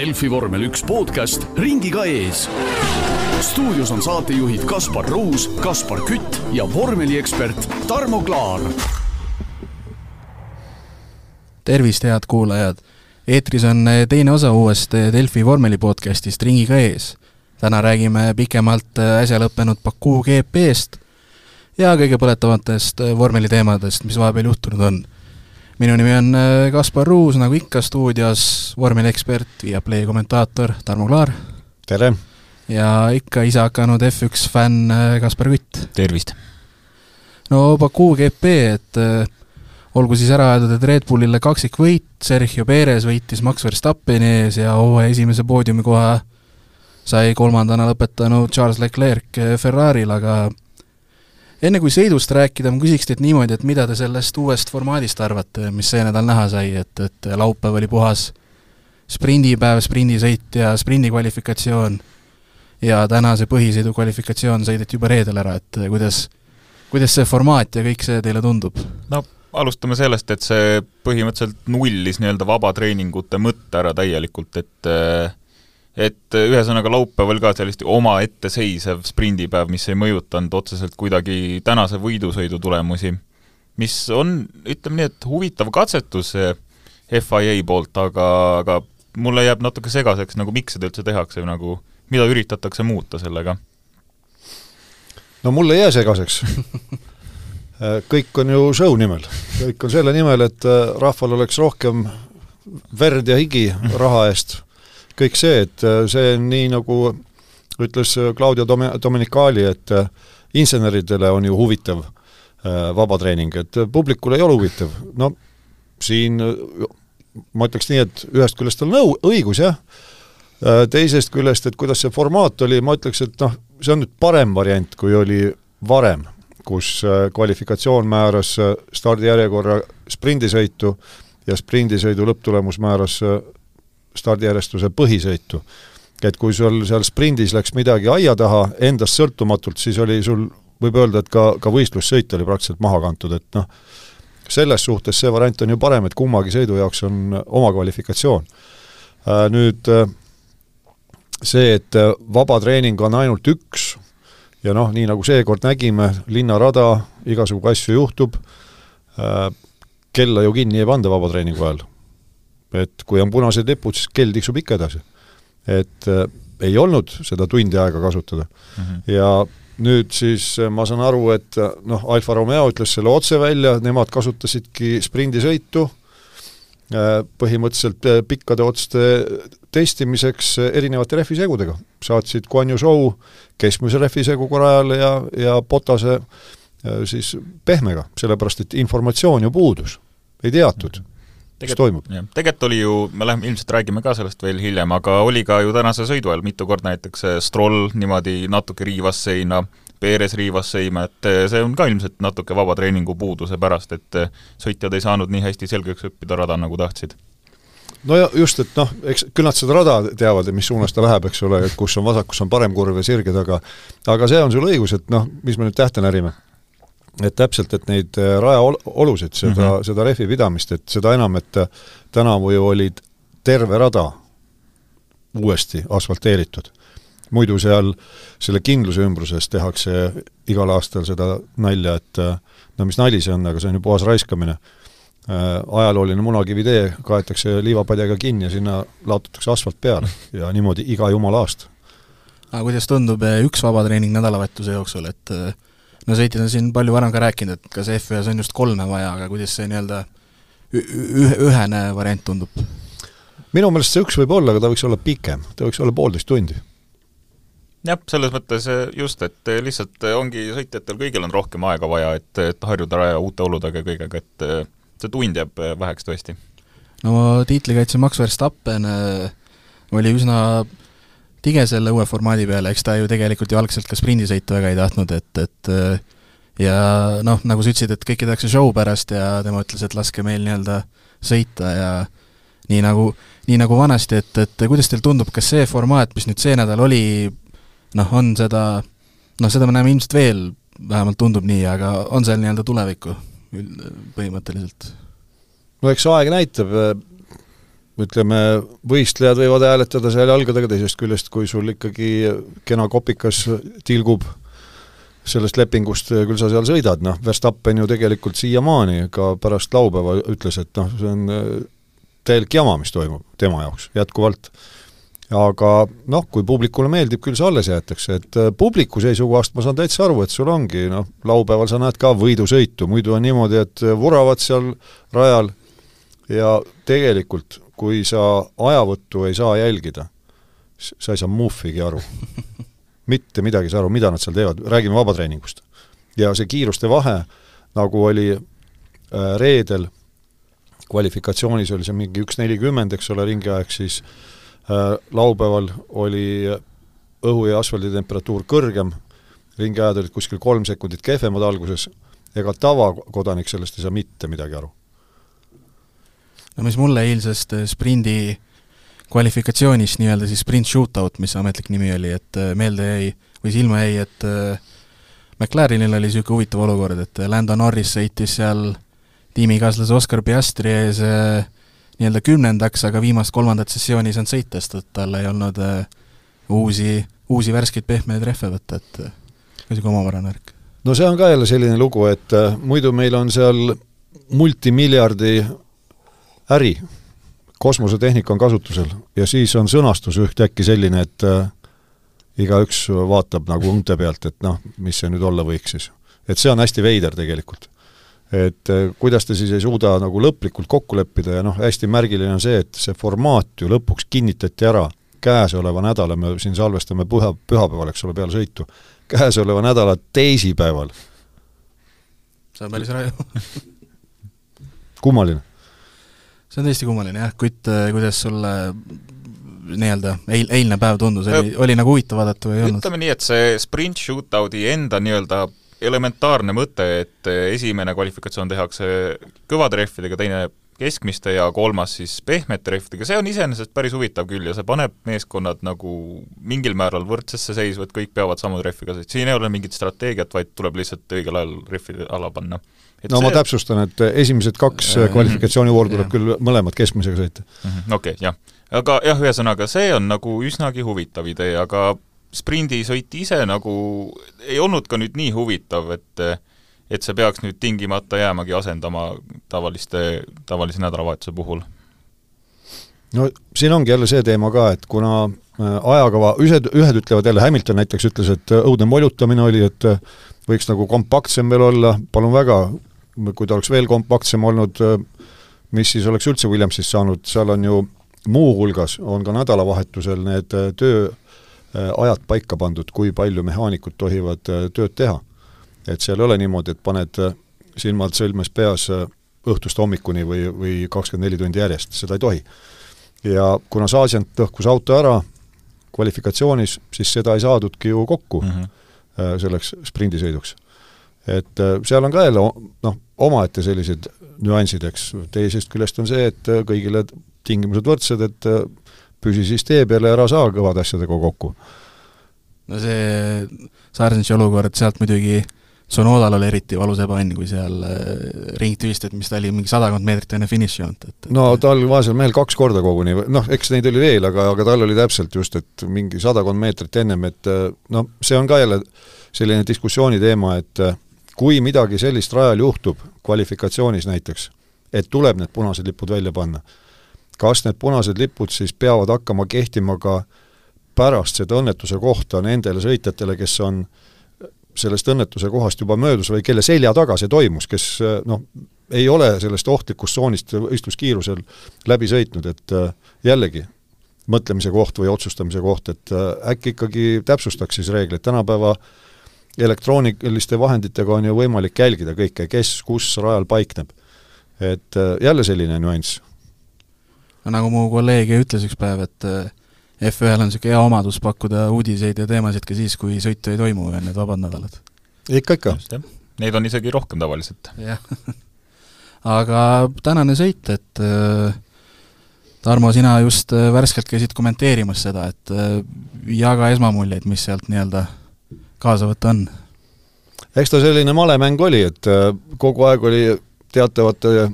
Delfi vormel üks podcast ringiga ees. stuudios on saatejuhid Kaspar Ruus, Kaspar Kütt ja vormeliekspert Tarmo Klaar. tervist, head kuulajad! eetris on teine osa uuest Delfi vormeli podcastist Ringiga ees. täna räägime pikemalt äsja lõppenud Baku GP-st ja kõige põletavatest vormeliteemadest, mis vahepeal juhtunud on minu nimi on äh, Kaspar Ruus, nagu ikka stuudios vormeliekspert, Viaplay kommentaator Tarmo Klaar. tere! ja ikka ise hakanud F1 fänn äh, Kaspar Kütt. tervist! no Baku GP, et äh, olgu siis ära öeldud, et Red Bullile kaksikvõit, Sergio Perez võitis Max Verstappeni ees ja hooaja esimese poodiumikoha sai kolmandana lõpetanud Charles Leclerc Ferrari'l, aga enne kui sõidust rääkida, ma küsiks teilt niimoodi, et mida te sellest uuest formaadist arvate, mis see nädal näha sai, et, et laupäev oli puhas sprindipäev, sprindisõit ja sprindi kvalifikatsioon ja täna see põhisõidu kvalifikatsioon sõideti juba reedel ära, et kuidas, kuidas see formaat ja kõik see teile tundub? no alustame sellest, et see põhimõtteliselt nullis nii-öelda vabatreeningute mõtte ära täielikult, et et ühesõnaga laupäeval ka sellist omaetteseisev sprindipäev, mis ei mõjutanud otseselt kuidagi tänase võidusõidu tulemusi, mis on, ütleme nii, et huvitav katsetus FIA poolt, aga, aga mulle jääb natuke segaseks, nagu miks seda üldse tehakse, nagu mida üritatakse muuta sellega? no mulle ei jää segaseks. Kõik on ju show nimel, kõik on selle nimel, et rahval oleks rohkem verd ja higi raha eest kõik see, et äh, see nii, nagu ütles äh, Claudio Dom-, Domenicali, et äh, inseneridele on ju huvitav vabatreening, et publikule ei ole huvitav. no siin ma ütleks nii, et ühest küljest on nõu-, õigus jah, teisest küljest, et kuidas see formaat oli, ma ütleks, et noh, see on nüüd parem variant, kui oli varem, kus kvalifikatsioon määras stardijärjekorra sprindisõitu ja sprindisõidu lõpptulemus määras stardijärjestuse põhisõitu. et kui sul seal sprindis läks midagi aia taha endast sõltumatult, siis oli sul, võib öelda, et ka, ka võistlussõit oli praktiliselt maha kantud, et noh, selles suhtes see variant on ju parem, et kummagi sõidu jaoks on oma kvalifikatsioon. Äh, nüüd äh, see, et äh, vaba treening on ainult üks ja noh, nii nagu seekord nägime, linnarada, igasugu asju juhtub, kella ju kinni ei panda vabatreeningu ajal et kui on punased lipud, siis kell tiksub ikka edasi. et äh, ei olnud seda tundi aega kasutada mm. -hmm. ja nüüd siis äh, ma saan aru, et äh, noh, Alfa Romeo ütles selle otse välja, nemad kasutasidki sprindisõitu äh, põhimõtteliselt pikkade otste testimiseks erinevate rehvisegudega. saatsid Guan Yu Zhou keskmise rehviseguga rajale ja, ja Potase siis pehmega, sellepärast et informatsioon ju puudus, ei teatud mm. -hmm mis toimub. tegelikult oli ju, me läheme, ilmselt räägime ka sellest veel hiljem, aga oli ka ju tänase sõidu ajal mitu korda näiteks Stroll niimoodi natuke riivas seina, Perez riivas seina, et eh, see on ka ilmselt natuke vaba treeningu puuduse pärast, et eh, sõitjad ei saanud nii hästi selgeks õppida rada, nagu tahtsid. No ja just, et noh, eks küll nad seda rada teavad, et mis suunas ta läheb, eks ole, kus on vasak, kus on parem kurv ja sirged, aga aga see on sul õigus, et noh, mis me nüüd tähte närime et täpselt, et neid äh, rajaolusid, seda mm, -hmm. seda rehvi pidamist, et seda enam, et äh, tänavu ju olid terve rada uuesti asfalteeritud. muidu seal selle kindluse ümbruses tehakse igal aastal seda nalja, et äh, no mis nali see on, aga see on ju puhas raiskamine. ajalooline munakivitee kaetakse liivapadjaga kinni ja sinna laotatakse asfalt peale ja niimoodi iga jumala aasta. aga kuidas tundub üks vabatreening nädalavahetuse jooksul, et no sõitjad on siin palju varem ka rääkinud, et kas F1-s on just kolme vaja, aga kuidas see nii-öelda ühe, ühene variant tundub? minu meelest see üks võib olla, aga ta võiks olla pikem, ta võiks olla poolteist tundi. jah, selles mõttes eh, just, et eh, lihtsalt eh, ongi sõitjatel kõigil on rohkem aega vaja, et, et harjuda raja uute oludega ja kõigega, et see tund jääb väheks tõesti. no tiitlikaitse Max Verstappen oli üsna tige selle uue formaadi peale, eks ta ju tegelikult ju algselt ka sprindisõitu väga ei tahtnud, et, et ja noh, nagu sa ütlesid, et kõike tehakse show pärast ja tema ütles, et laske meil nii-öelda sõita ja nii nagu, nii nagu vanasti, et, et kuidas teile tundub, kas see formaat, mis nüüd see nädal oli, noh, on seda, noh, seda me näeme ilmselt veel, vähemalt tundub nii, aga on seal nii-öelda tulevikku põhimõtteliselt? no eks aeg näitab, ütleme, võistlejad võivad hääletada seal jalgadega, teisest küljest kui sul ikkagi kena kopikas tilgub sellest lepingust, küll sa seal sõidad, noh, Verstappen ju tegelikult siiamaani ka pärast laupäeva ütles, et noh, see on äh, täielik jama, mis toimub tema jaoks jätkuvalt. aga noh, kui publikule meeldib, küll see alles jäetakse, et äh, publiku seisukohast ma saan täitsa aru, et sul ongi noh, laupäeval sa näed ka võidusõitu, muidu on niimoodi, et vuravad seal rajal ja tegelikult, kui sa ajavõttu ei saa jälgida, sa ei saa muhvigi aru mitte midagi ei saa aru, mida nad seal teevad, räägime vabatreeningust. ja see kiiruste vahe, nagu oli äh, reedel, kvalifikatsioonis oli see mingi üks nelikümmend, eks ole, ringiaeg, siis äh, laupäeval oli õhu ja asfaldi temperatuur kõrgem, ringiajad olid kuskil kolm sekundit kehvemad alguses, ega tavakodanik sellest ei saa mitte midagi aru. No mis mulle eilsest sprindi äh, kvalifikatsioonist nii-öelda siis sprint shootout, mis ametlik nimi oli, et äh, meelde jäi või silma jäi, et äh, McLarenil oli niisugune huvitav olukord, et Lando Norris sõitis seal tiimikaaslase Oscar Piastri ees nii-öelda kümnendaks, aga viimast kolmandat sessiooni ei saanud sõita, sest et tal ei olnud uusi, uusi värskeid pehmeid rehve võtta, et niisugune omapärane värk. no see on ka jälle selline lugu, et muidu meil on seal multimiljardi äri kosmosetehnika on kasutusel ja siis on sõnastus ühtäkki selline, et äh, igaüks vaatab nagu unte pealt, et noh, mis see nüüd olla võiks siis. et see on hästi veider tegelikult. et äh, kuidas te siis ei suuda nagu lõplikult kokku leppida ja noh, hästi märgiline on see, et see formaat ju lõpuks kinnitati ära käesoleva nädala, me siin salvestame püha, pühapäeval, eks ole, peale sõitu, käesoleva nädala teisipäeval. see on päris raju kummaline see on tõesti kummaline jah, Kutt, äh, kuidas sulle nii-öelda eil-, eilne päev tundus, oli, oli nagu huvitav vaadata või ei olnud? ütleme nii, et see sprint shootout'i enda nii-öelda elementaarne mõte, et esimene kvalifikatsioon tehakse kõvade rehvidega, teine keskmiste ja kolmas siis pehmete rehvidega, see on iseenesest päris huvitav küll ja see paneb meeskonnad nagu mingil määral võrdsesse seisu, et kõik peavad samade rehviga sõitma, siin ei ole mingit strateegiat, vaid tuleb lihtsalt õigel ajal rehvi alla panna et no see... ma täpsustan, et esimesed kaks äh, kvalifikatsioonivooru tuleb küll mõlemad keskmisega sõita. Mhm, okei jah. aga jah, ühesõnaga see on nagu üsnagi huvitav idee, aga sprindisõit ise nagu ei olnud ka nüüd nii huvitav, et et see peaks nüüd tingimata jäämagi asendama tavaliste, tavalise nädalavahetuse puhul? no siin ongi jälle see teema ka, et kuna äh, ajakava, ühed, ühed ütlevad jälle, Hamilton näiteks ütles, et õudne molutamine oli, et võiks nagu kompaktsem veel olla, palun väga, kui ta oleks veel kompaktsem olnud, mis siis oleks üldse Williamsist saanud, seal on ju muuhulgas on ka nädalavahetusel need äh, tööajad paika pandud, kui palju mehaanikud tohivad äh, tööd teha. Et seal ei ole niimoodi, et paned äh, silmad sõlmes peas õhtust hommikuni või, või kakskümmend neli tundi järjest, seda ei tohi. ja kuna Saasjant lõhkus auto ära kvalifikatsioonis, siis seda ei saadudki ju kokku mm -hmm. selleks sprindisõiduks et äh, seal on ka jälle noh, omaette sellised nüansid, eks, teisest küljest on see, et äh, kõigile tingimused võrdsed, et äh, püsi siis tee peal ja ära saa kõvade asjadega kokku. no see Sargentsi olukord, sealt muidugi Sonodal oli eriti valus ebaõnn, kui seal ring tühistati, mis ta oli mingi sadakond meetrit enne finišijoont, et, no tal vaesel mehel kaks korda koguni, noh, eks neid oli veel, aga, aga tal oli täpselt just, et mingi sadakond meetrit ennem, et noh, see on ka jälle selline diskussiooni teema, et kui midagi sellist rajal juhtub, kvalifikatsioonis näiteks, et tuleb need punased lipud välja panna, kas need punased lipud siis peavad hakkama kehtima ka pärast seda õnnetuse kohta nendele sõitjatele, kes on sellest õnnetuse kohast juba möödus või kelle selja taga see toimus, kes noh, ei ole sellest ohtlikust tsoonist võistluskiirusel läbi sõitnud, et äh, jällegi, mõtlemise koht või otsustamise koht, et äh, äkki ikkagi täpsustaks siis reegleid, tänapäeva elektrooniliste vahenditega on ju võimalik jälgida kõike, kes kus rajal paikneb. et äh, jälle selline nüanss. nagu mu kolleeg ütles üks päev, et F1-l on niisugune hea omadus pakkuda uudiseid ja teemasid ka siis, kui sõitu ei toimu ja need vabad nädalad. ikka, ikka. Neid on isegi rohkem tavaliselt. jah aga tänane sõit, et äh, Tarmo, sina just värskelt käisid kommenteerimas seda, et jaga esmamuljeid, mis sealt nii-öelda kaasa võtta on? eks ta selline malemäng oli, et äh, kogu aeg oli teatavate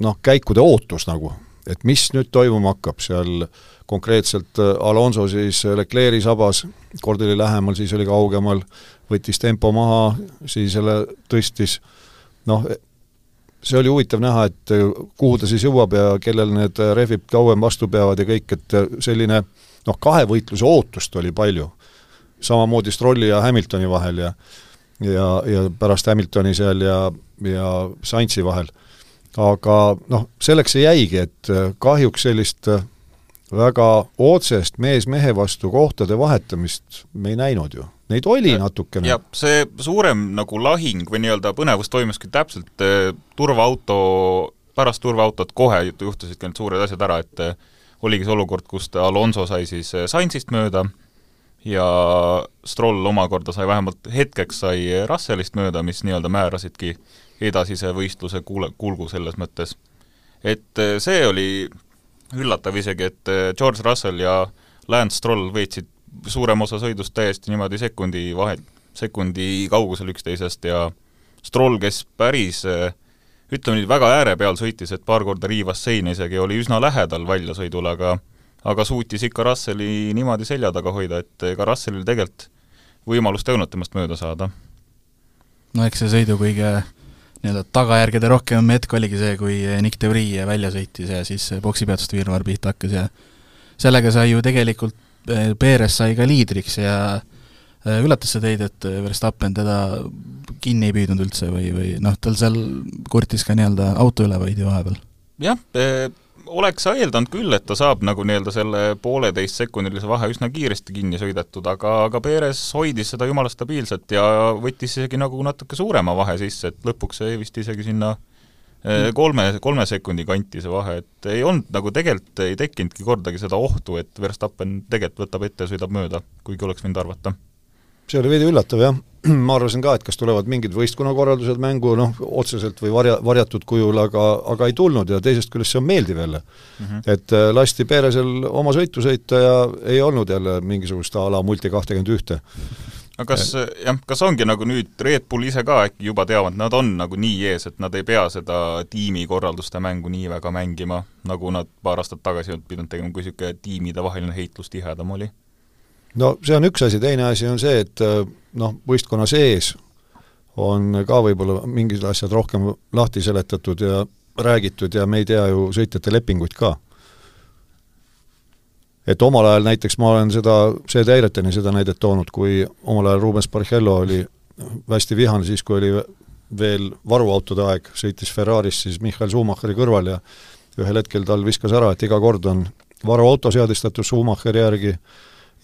noh, käikude ootus nagu, et mis nüüd toimuma hakkab, seal konkreetselt äh, Alonso siis Leclerc'i sabas, kord oli lähemal, siis oli kaugemal, võttis tempo maha, siis jälle tõstis, noh, see oli huvitav näha, et äh, kuhu ta siis jõuab ja kellel need rehvid kauem vastu peavad ja kõik, et selline noh, kahevõitluse ootust oli palju. samamoodi Strolli ja Hamiltoni vahel ja ja, ja pärast Hamiltoni seal ja, ja Sainzi vahel aga noh, selleks see jäigi, et äh, kahjuks sellist äh, väga otsest mees mehe vastu kohtade vahetamist me ei näinud ju. Neid oli natukene. jah, see suurem nagu lahing või nii-öelda põnevus toimuski täpselt äh, turvaauto, pärast turvaautot kohe juhtusidki need suured asjad ära, et oligi see olukord, kus Alonso sai siis Sainzist mööda ja Stroll omakorda sai vähemalt hetkeks sai Russellist mööda, mis nii-öelda määrasidki edasise võistluse kuule, kulgu selles mõttes. et eh, see oli üllatav isegi, et eh, George Russell ja Lance Stroll veetsid suurema osa sõidust täiesti niimoodi sekundi vahel, sekundi kaugusel üksteisest ja Stroll, kes päris eh, ütleme nüüd, väga ääre peal sõitis, et paar korda riivas seina isegi, oli üsna lähedal väljasõidule, aga aga suutis ikka Russelli niimoodi selja taga hoida, et ega Russellil tegelikult võimalust ei olnud temast mööda saada. no eks see sõidu kõige nii-öelda tagajärgede rohkem hetk oligi see, kui Nick Vries välja sõitis ja siis poksipeatuste virvarr pihta hakkas ja sellega sai ju tegelikult, eh, Perez sai ka liidriks ja eh, üllatas see teid, et Verstappen teda kinni ei püüdnud üldse või, või noh, tal seal kurtis ka nii-öelda auto üle võidi vahepeal? jah, eh, oleks eeldanud küll, et ta saab nagu nii-öelda selle pooleteistsekundilise vahe üsna kiiresti kinni sõidetud, aga, aga Perez hoidis seda jumala stabiilselt ja võttis isegi nagu natuke suurema vahe sisse, et lõpuks jäi vist isegi sinna eh, kolme, kolme sekundi kanti see vahe, et ei olnud nagu tegelikult ei tekkinudki kordagi seda ohtu, et Verstappen tegelikult võtab ette ja sõidab mööda, kuigi oleks võinud arvata. see oli veidi üllatav, jah ma arvasin ka, et kas tulevad mingid võistkonnakorraldused mängu, noh, otseselt või varja, varjatud kujul, aga, aga ei tulnud ja teisest küljest see on meeldiv jälle mm. -hmm. et äh, lasti Peresel oma sõitu sõita ja ei olnud jälle mingisugust a la multi kahtekümmend ühte. aga kas jah, kas ongi nagu nüüd Red Bull ise ka äkki juba teavad, nad on nagu nii ees, et nad ei pea seda tiimikorralduste mängu nii väga mängima, nagu nad paar aastat tagasi olid pidanud tegema, kui niisugune tiimide vaheline heitlus tihedam oli? No see on üks asi, teine asi on see, et äh, noh, võistkonna sees on ka võib-olla mingid asjad rohkem lahti seletatud ja räägitud ja me ei tea ju sõitjate lepinguid ka. et omal ajal näiteks ma olen seda, see Täireteni seda näidet toonud, kui omal ajal Rubens Barrichello oli hästi vihane siis, kui oli veel varuautode aeg, sõitis Ferraris siis Michael Schumacheri kõrval ja ühel hetkel tal viskas ära, et iga kord on varuauto seadistatud Schumacheri järgi,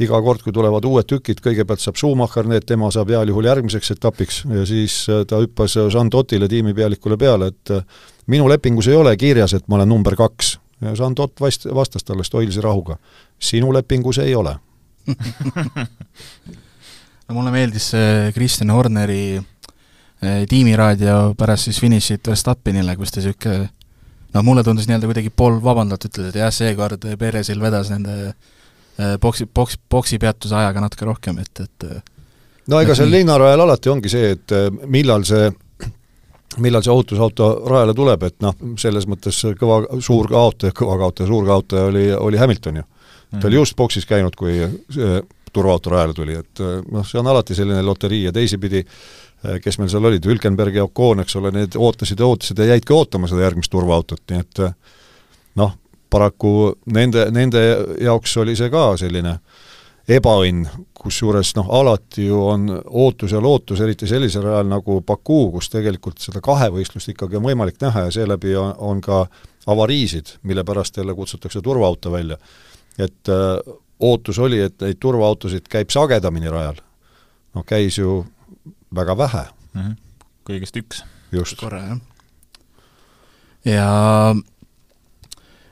iga kord, kui tulevad uued tükid, kõigepealt saab Schumacher need, tema saab heal juhul järgmiseks etapiks ja siis äh, ta hüppas äh, Jean Totile, tiimipealikule peale, et äh, minu lepingus ei ole kirjas, et ma olen number kaks. ja Jean Tott vast-, vastas talle stoilise rahuga. sinu lepingus ei ole no mulle meeldis see Kristjan Horneri tiimiraadio pärast siis finišit Verstappenile, kus ta niisugune noh, mulle tundus nii-öelda kuidagi pool vabandat, ütles, et jah, seekord Perezil vedas nende Äh, boksi, boks, boksipeatuse ajaga natuke rohkem, et, et äh, no ega seal linnarajal alati ongi see, et äh, millal see millal see ohutusauto rajale tuleb, et noh, selles mõttes kõva, suur kaotaja, kõva kaotaja, suur kaotaja oli, oli Hamilton ju. ta oli mhm. just boksis käinud, kui see turvaauto rajale tuli, et noh, see on alati selline loterii ja teisipidi kes meil seal olid, Hülkenberg ja Ocon, eks ole, need ootasid ja ootasid ja jäidki ootama seda järgmist turvaautot, nii et noh, paraku nende, nende jaoks oli see ka selline ebaõnn, kusjuures noh, alati ju on ootus ja lootus, eriti sellisel ajal nagu Baku, kus tegelikult seda kahevõistlust ikkagi on võimalik näha ja seeläbi on, on ka avariisid, mille pärast jälle kutsutakse turvaauto välja. et öö, äh, ootus oli, et neid turvaautosid käib sagedamini rajal. noh, käis ju väga vähe mm. -hmm. kõigest üks. just. korra, jah. ja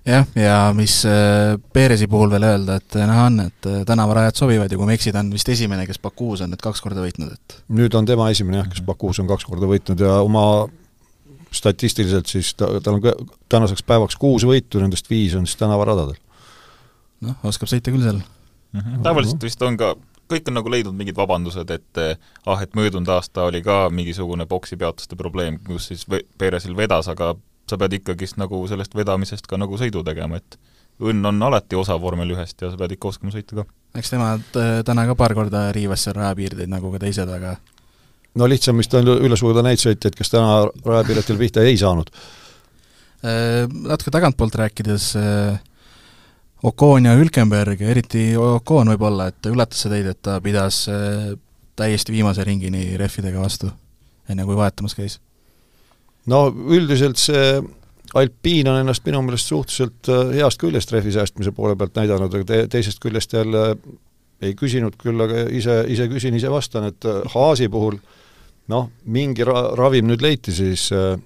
jah, ja mis äh, Perezi puhul veel öelda, et äh, näha on, et äh, tänavarajad sobivad ja kui ma ei eksi, ta on vist esimene, kes Bakuus on need kaks korda võitnud, et nüüd on tema esimene jah, kes mhm. Bakuus on kaks korda võitnud ja oma statistiliselt siis ta, tal on tänaseks päevaks kuus võitu, nendest viis on siis tänavaradadel. noh, oskab sõita küll seal mm. -hmm. tavaliselt vist on ka, kõik on nagu leidnud mingid vabandused, et ah, et möödunud aasta oli ka mingisugune boksipeatuste probleem, kus siis Perezil vedas, aga sa pead ikkagist nagu sellest vedamisest ka nagu sõidu tegema, et õnn on alati osa vormel ühest ja sa pead ikka oskama sõita ka. eks tema täna ka paar korda riivas seal rajapiirdeid nagu ka teised, aga no lihtsam vist on üle suruda neid sõitjaid, kes täna rajapiiretil pihta ei saanud. Äh, natuke tagantpoolt rääkides, äh, Ocon ja Hülkenberg, eriti Ocon võib-olla, et üllatas see teid, et ta pidas äh, täiesti viimase ringini rehvidega vastu, enne kui vahetamas käis? No üldiselt see Alpiin on ennast minu meelest suhteliselt heast küljest rehvi säästmise poole pealt näidanud, aga te, teisest küljest jälle ei küsinud küll, aga ise, ise küsin, ise vastan, et Haasi puhul noh, mingi ra-, ravim nüüd leiti siis äh,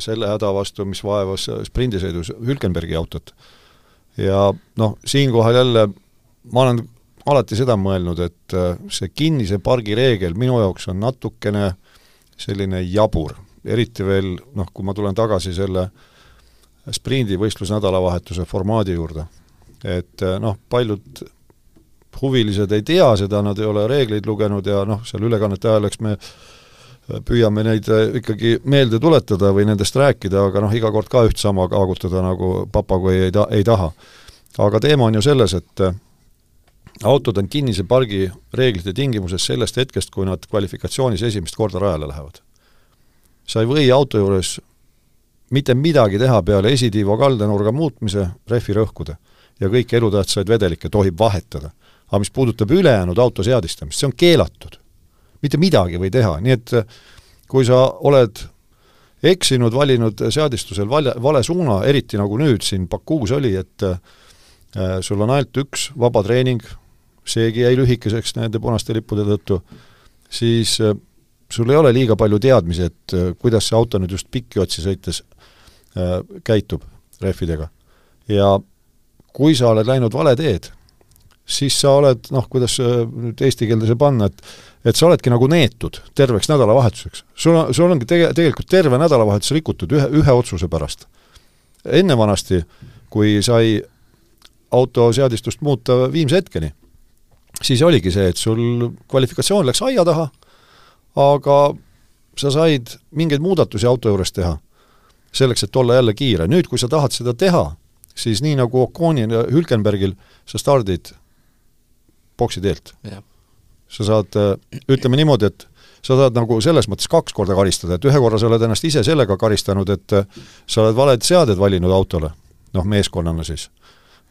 selle häda vastu, mis vaevas sprindisõidus Hülkenbergi autot. ja noh, siinkohal jälle ma olen alati seda mõelnud, et äh, see kinnise pargi reegel minu jaoks on natukene selline jabur, eriti veel noh, kui ma tulen tagasi selle sprindivõistluse nädalavahetuse formaadi juurde. et äh, noh, paljud huvilised ei tea seda, nad ei ole reegleid lugenud ja noh, seal ülekannete ajal eks me püüame neid äh, ikkagi meelde tuletada või nendest rääkida, aga noh, iga kord ka üht sama kaagutada, nagu papagoi ei ta-, ei taha. aga teema on ju selles, et äh, autod on kinnise pargi reeglite tingimuses sellest hetkest, kui nad kvalifikatsioonis esimest korda rajale lähevad. Sa ei või auto juures mitte midagi teha peale esitiiva kaldenurga muutmise, rehvi rõhkude. ja kõiki elutähtsaid vedelikke tohib vahetada. aga mis puudutab ülejäänud auto seadistamist, see on keelatud mitte midagi ei või teha, nii et äh, kui sa oled eksinud, valinud seadistusel vale, vale suuna, eriti nagu nüüd siin Bakuus oli, et äh, sul on ainult üks vaba treening, seegi jäi lühikeseks nende punaste lippude tõttu, siis äh, sul ei ole liiga palju teadmisi, et äh, kuidas see auto nüüd just pikki otsi sõites äh, käitub rehvidega. ja kui sa oled läinud vale teed, siis sa oled noh, kuidas äh, nüüd eesti keelde see panna, et et sa oledki nagu neetud terveks nädalavahetuseks. sul on, sul ongi tege-, tegelikult terve nädalavahetus rikutud ühe, ühe otsuse pärast. enne vanasti, kui sai autoseadistust muuta viimse hetkeni, siis oligi see, et sul kvalifikatsioon läks aia taha, aga sa said mingeid muudatusi auto juures teha, selleks, et olla jälle kiire. nüüd, kui sa tahad seda teha, siis nii nagu Oconil ja Hülkenbergil, sa stardid boksi teelt sa saad, äh, ütleme niimoodi, et sa saad nagu selles mõttes kaks korda karistada, et ühe korra sa oled ennast ise sellega karistanud, et äh, sa oled valed seaded valinud autole, noh, meeskonnana siis.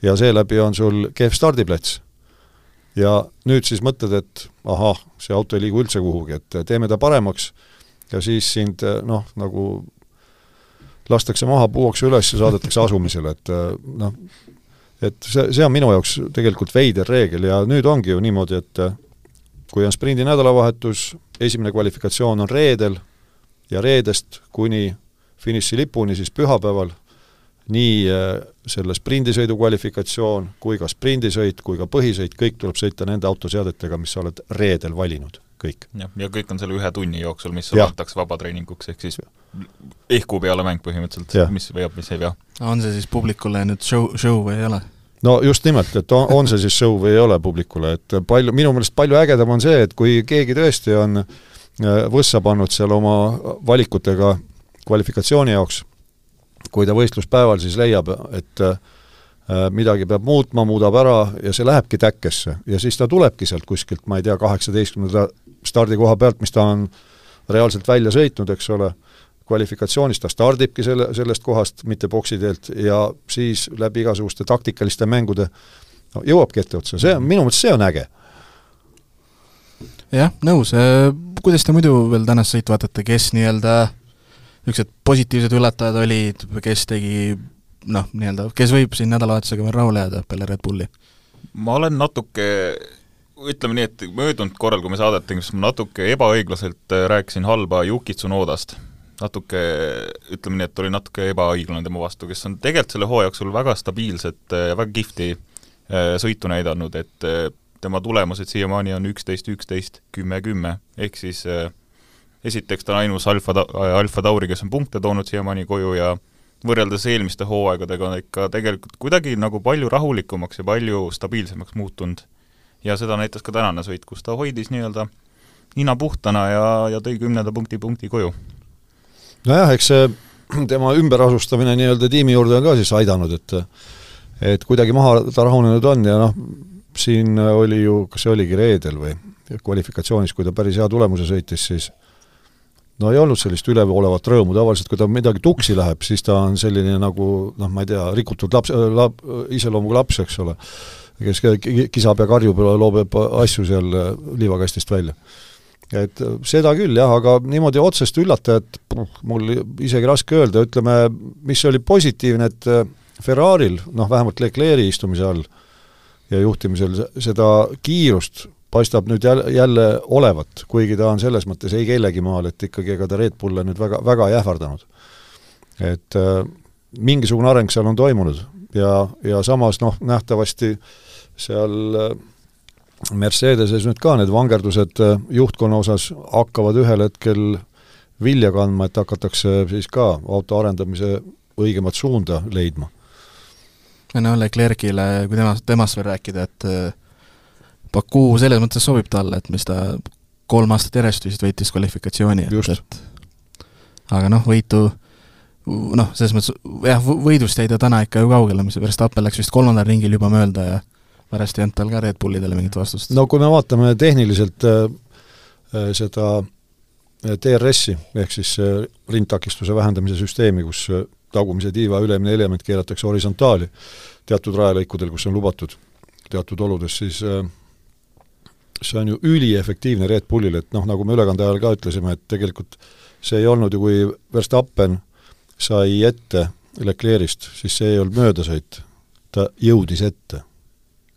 ja seeläbi on sul kehv stardiplats. Ja nüüd siis mõtled, et ahah, see auto ei liigu üldse kuhugi, et äh, teeme ta paremaks. Ja siis sind noh, nagu lastakse maha, puuakse üles ja saadetakse asumisele, et noh, et see, see on minu jaoks tegelikult veider reegel ja nüüd ongi ju niimoodi, et kui on sprindi nädalavahetus, esimene kvalifikatsioon on reedel ja reedest kuni finišilipuni siis pühapäeval nii äh, selle sprindisõidu kvalifikatsioon kui ka sprindisõit kui ka põhisõit, kõik tuleb sõita nende autoseadetega, mis sa oled reedel valinud, kõik. jah, ja kõik on selle ühe tunni jooksul, mis sulle antakse vabatreeninguks, ehk siis ehku peale mäng põhimõtteliselt, mis veab, mis ei vea. on see siis publikule nüüd show, show või ei ole? no just nimelt, et on, on see siis show või ei ole publikule, et palju, minu meelest palju ägedam on see, et kui keegi tõesti on äh, võssa pannud seal oma valikutega kvalifikatsiooni jaoks, kui ta võistluspäeval siis leiab, et äh, midagi peab muutma, muudab ära ja see lähebki täkkesse ja siis ta tulebki sealt kuskilt, ma ei tea, kaheksateistkümnenda stardikoha pealt, mis ta on reaalselt välja sõitnud, eks ole kvalifikatsioonis ta stardibki selle, sellest kohast, mitte boksi teelt, ja siis läbi igasuguste taktikaliste mängude no, jõuabki etteotsa, see on, minu meelest see on äge. jah, nõus, äh, kuidas te muidu veel tänast sõitu vaatate, kes nii-öelda niisugused positiivsed üllatajad olid, kes tegi noh, nii-öelda, kes võib siin nädalavahetusega veel rahule jääda peale Red Bulli? ma olen natuke ütleme nii, et möödunud korral, kui me saadet tegime, siis ma natuke ebaõiglaselt äh, rääkisin halba Yuki Tsunodast natuke, ütleme nii, et oli natuke ebaõiglane tema vastu, kes on tegelikult selle hooaja jooksul väga stabiilset ja väga kihvti äh, sõitu näidanud, et äh, tema tulemused siiamaani on üksteist, üksteist, kümme, kümme, ehk siis äh, esiteks ta on ainus alfa, alfa Tauri, kes on punkte toonud siiamaani koju ja võrreldes eelmiste hooaegadega on ikka tegelikult kuidagi nagu palju rahulikumaks ja palju stabiilsemaks muutunud. ja seda näitas ka tänane sõit, kus ta hoidis nii-öelda nina puhtana ja, ja tõi kümnenda punkti punkti koju nojah, eks see tema ümberasustamine nii-öelda tiimi juurde on ka siis aidanud, et et kuidagi maha ta rahunenud on ja noh, siin oli ju, kas see oligi reedel või kvalifikatsioonis, kui ta päris hea tulemuse sõitis, siis no ei olnud sellist üleolevat rõõmu, tavaliselt kui ta midagi tuksi läheb, siis ta on selline nagu noh, ma ei tea, rikutud laps, lap-, iseloomuga laps, eks ole, kes kisab ja karjub ja loobib asju seal liivakastist välja. et seda küll jah, aga niimoodi otsest üllatajat mul isegi raske öelda, ütleme, mis oli positiivne, et Ferraril, noh vähemalt Leclerc'i istumise all ja juhtimisel seda kiirust paistab nüüd jälle, jälle olevat, kuigi ta on selles mõttes ei kellegi maal, et ikkagi ega ta Red Bulle nüüd väga, väga ei ähvardanud. et äh, mingisugune areng seal on toimunud ja, ja samas noh, nähtavasti seal äh, Mercedeses nüüd ka need vangerdused äh, juhtkonna osas hakkavad ühel hetkel vilja kandma, et hakatakse siis ka auto arendamise õigemat suunda leidma. no Leclerc'ile, kui temast, temast veel rääkida, et Baku selles mõttes sobib talle, et mis ta kolm aastat järjest vist võitis kvalifikatsiooni, et, et aga noh, võitu noh, selles mõttes jah, võidust jäi ta täna ikka ju kaugele, mis Verstappen läks vist kolmandal ringil juba mööda ja pärast ei olnud tal ka Red Bullidele mingit vastust. no kui me vaatame tehniliselt äh, äh seda äh, DRS-i, ehk siis äh, rindtakistuse vähendamise süsteemi, kus äh, tagumise tiiva ülemine element keeratakse horisontaali teatud rajalõikudel, kus on lubatud teatud oludes, siis äh, see on ju üliefektiivne Red Bullil, et noh, nagu me ülekande ajal ka ütlesime, et tegelikult see ei olnud ju, kui Verstappen sai ette Leclerc'ist, siis see ei olnud möödasõit, ta jõudis ette.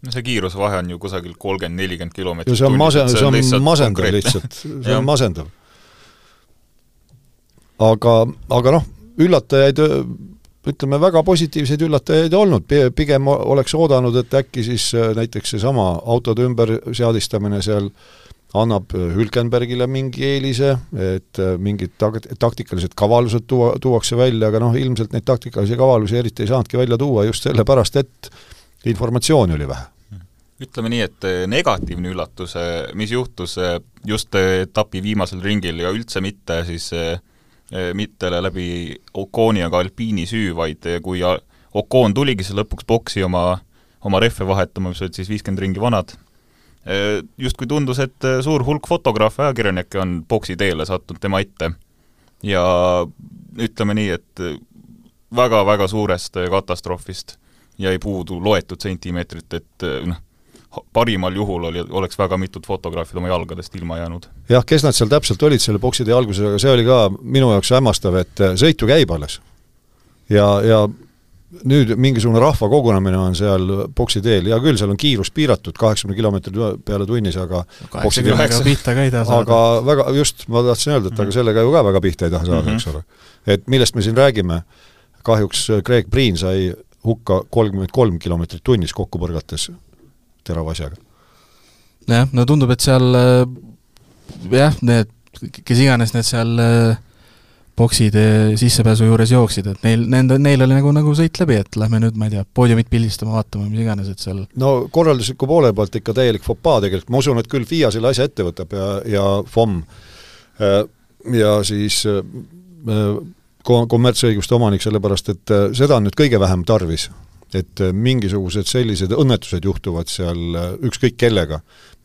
no see kiirusevahe on ju kusagil kolmkümmend, nelikümmend kilomeetrit ja see on mase-, see on, see on masendav lihtsalt, see on masendav. aga, aga noh, üllatajaid ütleme, väga positiivseid üllatajaid olnud, pigem oleks oodanud, et äkki siis äh, näiteks seesama autode ümberseadistamine seal annab äh, Hülkenbergile mingi eelise, et äh, mingid tak-, taktikalised kavalused tuua, tuuakse välja, aga noh, ilmselt neid taktikalisi kavalusi eriti ei saanudki välja tuua just sellepärast, et informatsiooni oli vähe. Ütleme nii, et negatiivne üllatus, mis juhtus just etapi viimasel ringil ja üldse mitte siis mitte läbi Oconi aga Alpiini süü, vaid eh, kui Ocon tuligi siis lõpuks boksi oma, oma rehve vahetama, mis olid siis viiskümmend ringi vanad, justkui tundus, et suur hulk fotograafe, ajakirjanikke on boksi teele sattunud tema ette. ja ütleme nii, et väga-väga suurest katastroofist jäi puudu loetud sentimeetrit, et noh, parimal juhul oli, oleks väga mitut fotograafid oma jalgadest ilma jäänud. jah, kes nad seal täpselt olid selle boksitee alguses, aga see oli ka minu jaoks hämmastav, et äh, sõit ju käib alles. ja, ja nüüd mingisugune rahvakogunemine on seal boksi teel, hea küll, seal on kiirus piiratud, kaheksakümne kilomeetri peale tunnis, aga kaheksakümnega pihta ka ei taha saada. aga väga, just, ma tahtsin öelda, et aga mhm. sellega ju ka väga pihta ei taha saada mm, -hmm. eks ole. et millest me siin räägime, kahjuks Craig Breen sai hukka kolmkümmend kolm kilomeetrit tunnis kokku põrgates terava asjaga. jah, no tundub, et seal äh, jah, need, kes iganes need seal äh, boksid sissepääsu juures jooksid, et neil, nende, neil oli nagu, nagu sõit läbi, et lähme nüüd, ma ei tea, poodiumit pildistama, vaatama, mis iganes, et seal no korraldusliku poole pealt ikka täielik fopaa tegelikult, ma usun, et küll FIA selle asja ette võtab ja, ja FOM äh, ja siis kommertsõiguste omanik, sellepärast et seda on nüüd kõige vähem tarvis et äh, mingisugused sellised õnnetused juhtuvad seal äh, ükskõik kellega,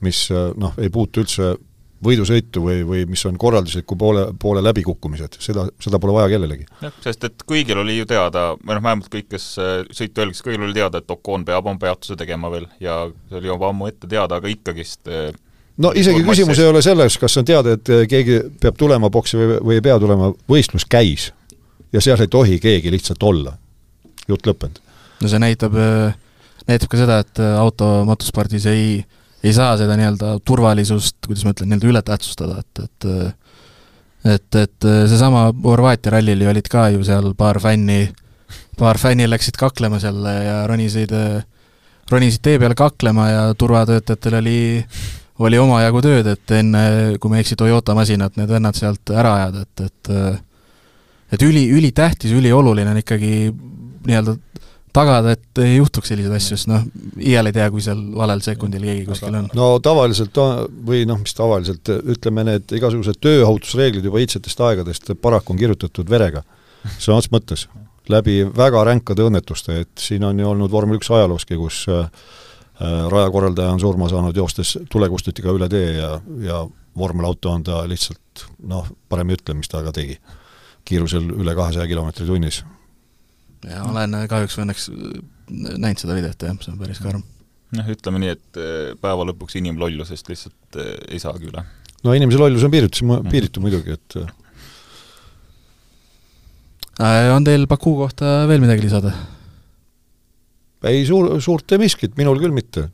mis äh, noh, ei puutu üldse võidusõitu või, või mis on korraldusliku poole, poole läbikukkumised, seda, seda pole vaja kellelegi. jah, sest et kõigil oli ju teada, või noh, vähemalt kõik, kes sõitu jälgis, kõigil oli teada, et Ocon peab oma peatuse tegema veel ja see oli juba ammu ette teada, aga ikkagist no isegi küsimus ei ole selles, kas on teada, et keegi peab tulema boksi või, või ei pea tulema, võistlus käis. ja seal ei tohi keegi lihtsalt olla. jutt lõppenud no see näitab, äh, näitab ka seda, et äh, auto motospordis ei, ei saa seda nii-öelda turvalisust, kuidas ma ütlen, nii-öelda ületähtsustada, et, et äh, et, et seesama Horvaatia rallil ju olid ka ju seal paar fänni, paar fänni läksid kaklema seal ja ronisid, ronisid tee peale kaklema ja turvatöötajatel oli, oli omajagu tööd, et enne, kui ma ei eksi, Toyota masinat need vennad sealt ära ajada, et, et et üli, ülitähtis, ülioluline on ikkagi nii-öelda tagada, et ei juhtuks selliseid asju, sest noh, iial ei tea, kui seal valel sekundil keegi kuskil on. no tavaliselt või noh, mis tavaliselt, ütleme need igasugused tööohutusreeglid juba iidsetest aegadest paraku on kirjutatud verega. sõna otseses mõttes, läbi väga ränkade õnnetuste, et siin on ju olnud vormel üks ajalooski, kus äh, äh, rajakorraldaja on surma saanud joostes tulekustutiga üle tee ja, ja vormelauto on ta lihtsalt noh, parem ei ütle, mis ta aga tegi. kiirusel üle kahesaja kilomeetri tunnis. Ja olen kahjuks või õnneks näinud seda videot jah, see on päris karm. noh, ütleme nii, et päeva lõpuks inimlollusest lihtsalt ei saagi üle. no inimese lollus on piiritus, piiritu muidugi, et Äh, on teil Baku kohta veel midagi lisada? ei, suur, suurt ei miskit, minul küll mitte.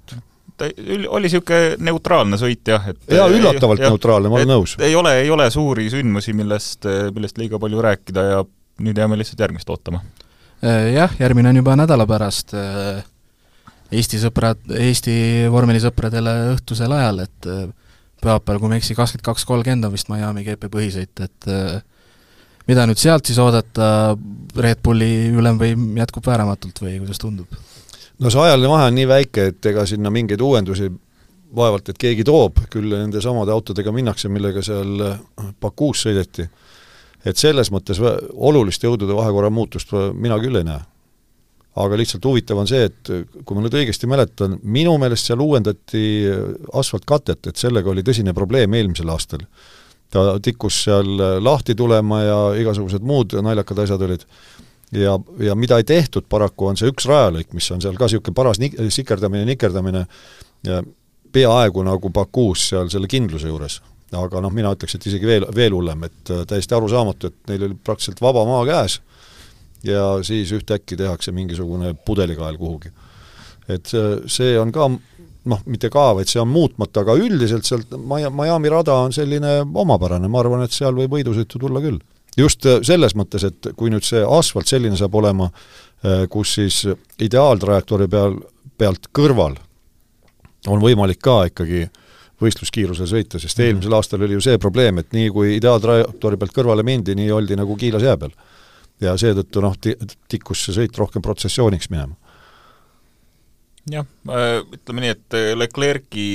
ta oli niisugune neutraalne sõit jah, et jaa, üllatavalt ja, neutraalne, ma olen nõus. ei ole, ei ole suuri sündmusi, millest, millest liiga palju rääkida ja nüüd jääme lihtsalt järgmist ootama. Äh, jah, järgmine on juba nädala pärast äh, Eesti sõbrad, Eesti vormelisõpradele õhtusel ajal, et pühapäeval, kui ma ei eksi, kakskümmend kaks kolmkümmend on vist Miami GP põhisõit, et mida nüüd sealt siis oodata, Red Bulli ülemvõim jätkub vääramatult või kuidas tundub? no see ajaline vahe on nii väike, et ega sinna mingeid uuendusi vaevalt, et keegi toob, küll nende samade autodega minnakse, millega seal Bakuus sõideti. Et selles mõttes olulist jõudude vahekorra muutust mina küll ei näe. aga lihtsalt huvitav on see, et kui ma nüüd õigesti mäletan, minu meelest seal uuendati asfaltkatet, et sellega oli tõsine probleem eelmisel aastal ta tikkus seal lahti tulema ja igasugused muud naljakad asjad olid. ja, ja mida ei tehtud paraku, on see üks rajalõik, mis on seal ka niisugune paras nik-, sikerdamine, nikerdamine, peaaegu nagu Bakuus seal selle kindluse juures. Aga noh, mina ütleks, et isegi veel, veel hullem, et äh, täiesti arusaamatu, et neil oli praktiliselt vaba maa käes ja siis ühtäkki tehakse mingisugune pudelikael kuhugi. et see on ka noh, mitte ka, vaid see on muutmata, aga üldiselt sealt Miami rada on selline omapärane, ma arvan, et seal võib võidusõitu tulla küll. just äh, selles mõttes, et kui nüüd see asfalt selline saab olema, äh, kus siis ideaaltrajektoori peal, pealt kõrval on võimalik ka ikkagi võistluskiirusel sõita, sest mhm. eelmisel aastal oli ju see probleem, et nii kui ideaaltrajektoori pealt kõrvale mindi, nii oldi nagu kiilas jää peal. ja seetõttu noh, tikkus see sõit rohkem protsessiooniks minema jah, äh, ütleme nii, et äh, Leclerc'i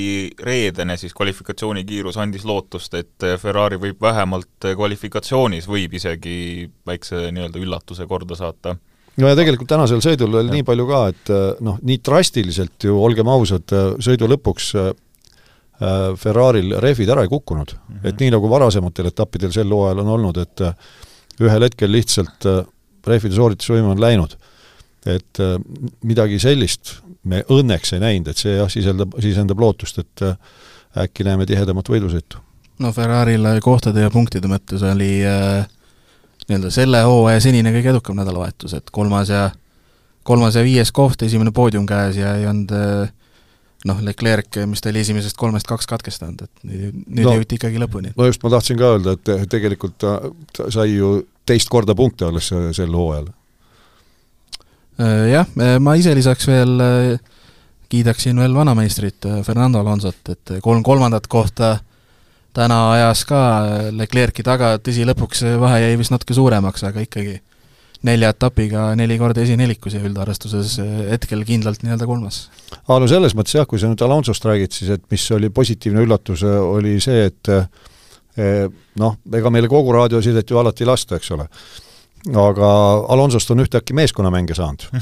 reedene siis kvalifikatsioonikiirus andis lootust, et äh, Ferrari võib vähemalt kvalifikatsioonis, võib isegi väikse nii-öelda üllatuse korda saata. no ja tegelikult tänasel sõidul veel nii palju ka, et noh, nii drastiliselt ju, olgem ausad, sõidu lõpuks Ferraril rehvid ära ei kukkunud mm. -hmm. et nii, nagu varasematel etappidel sel hooajal on olnud, et ühel hetkel lihtsalt rehvide sooritusvõime on läinud et midagi sellist me õnneks ei näinud, et see jah, sisendab, sisendab lootust, et äh, äkki näeme tihedamat võidusõitu. no Ferrari'l kohtade ja punktide mõttes oli äh, nii-öelda selle hooaja senine kõige edukam nädalavahetus, et kolmas ja kolmas ja viies koht, esimene poodium käes ja ei olnud äh, noh, Leclerc, mis ta oli esimesest kolmest kaks katkestanud, et nüüd, nüüd no, jõuti ikkagi lõpuni. no just, ma tahtsin ka öelda, et tegelikult ta, ta sai ju teist korda punkte alles sel hooajal Äh, jah, äh, ma ise lisaks veel äh, kiidaksin veel vanameistrit Fernando Alonsot, et kolm kolmandat kohta täna ajas ka Leclerc'i taga, tõsi, lõpuks vahe jäi vist natuke suuremaks, aga ikkagi nelja etapiga neli korda esinelikus ja üldarvestuses hetkel kindlalt nii-öelda kolmas. aa, no selles mõttes jah, kui sa nüüd Alonsost räägid, siis et mis oli positiivne üllatus, oli see, et noh, ega meile kogu raadiosidet ju alati ei lasta, eks ole. Aga Alonsost on ühtäkki meeskonnamänge saanud.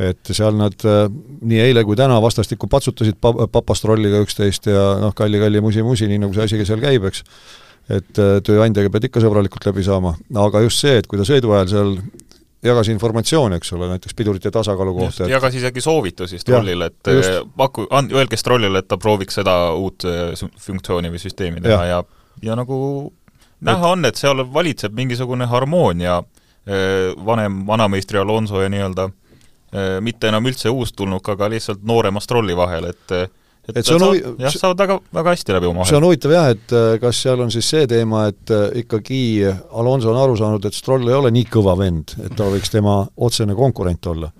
Et seal nad nii eile kui täna vastastikku patsutasid pa-, papastrolliga üksteist ja noh, kalli-kalli musi-musi, nii nagu see asi seal käib, eks, et äh, tööandjaga pead ikka sõbralikult läbi saama, aga just see, et kui ta sõidu ajal seal jagas informatsiooni, eks ole, näiteks pidurite tasakaalu kohta. Et... jagas isegi soovitusi Strollile, et just. Äh, paku, öelge Strollile, et ta prooviks seda uut funktsiooni või süsteemi teha ja, ja, ja nagu näha on, et seal valitseb mingisugune harmoonia vanem, vanameistri Alonso ja nii-öelda mitte enam üldse uustulnukaga, lihtsalt noorema Strolli vahel, et et, et see on huvi-... jah, saavad väga, väga hästi läbi omavahel. see on huvitav jah, et eh, kas seal on siis see teema, et ikkagi Alonso on aru saanud, et Stroll ei ole nii kõva vend, et ta võiks tema otsene konkurent olla.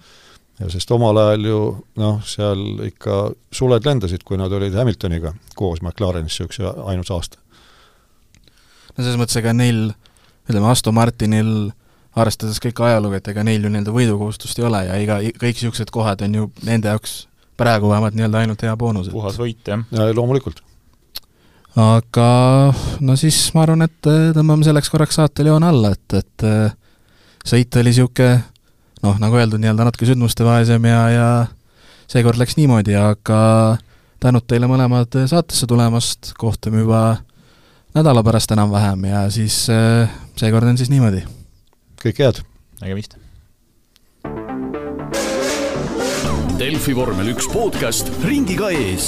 ja sest omal ajal ju noh, seal ikka suled lendasid, kui nad olid Hamiltoniga koos McLarenis niisuguse ainus aasta no selles mõttes, ega neil, ütleme, Aston Martinil arvestades kõike ajalugu, et ega neil ju nii-öelda võidukohustust ei ole ja iga, kõik niisugused kohad on ju nende jaoks praegu vähemalt nii-öelda ainult hea boonus. puhas võit, jah. ja loomulikult. aga no siis ma arvan, et äh, tõmbame selleks korraks saatel joone alla, et, et äh, sõit oli niisugune noh, nagu öeldud, nii-öelda natuke sündmustevaesem ja, ja seekord läks niimoodi, aga tänud teile mõlemad saatesse tulemast, kohtume juba nädala pärast enam-vähem ja siis äh, seekord on siis niimoodi. kõike head! nägemist! Delfi vormel üks podcast ringiga ees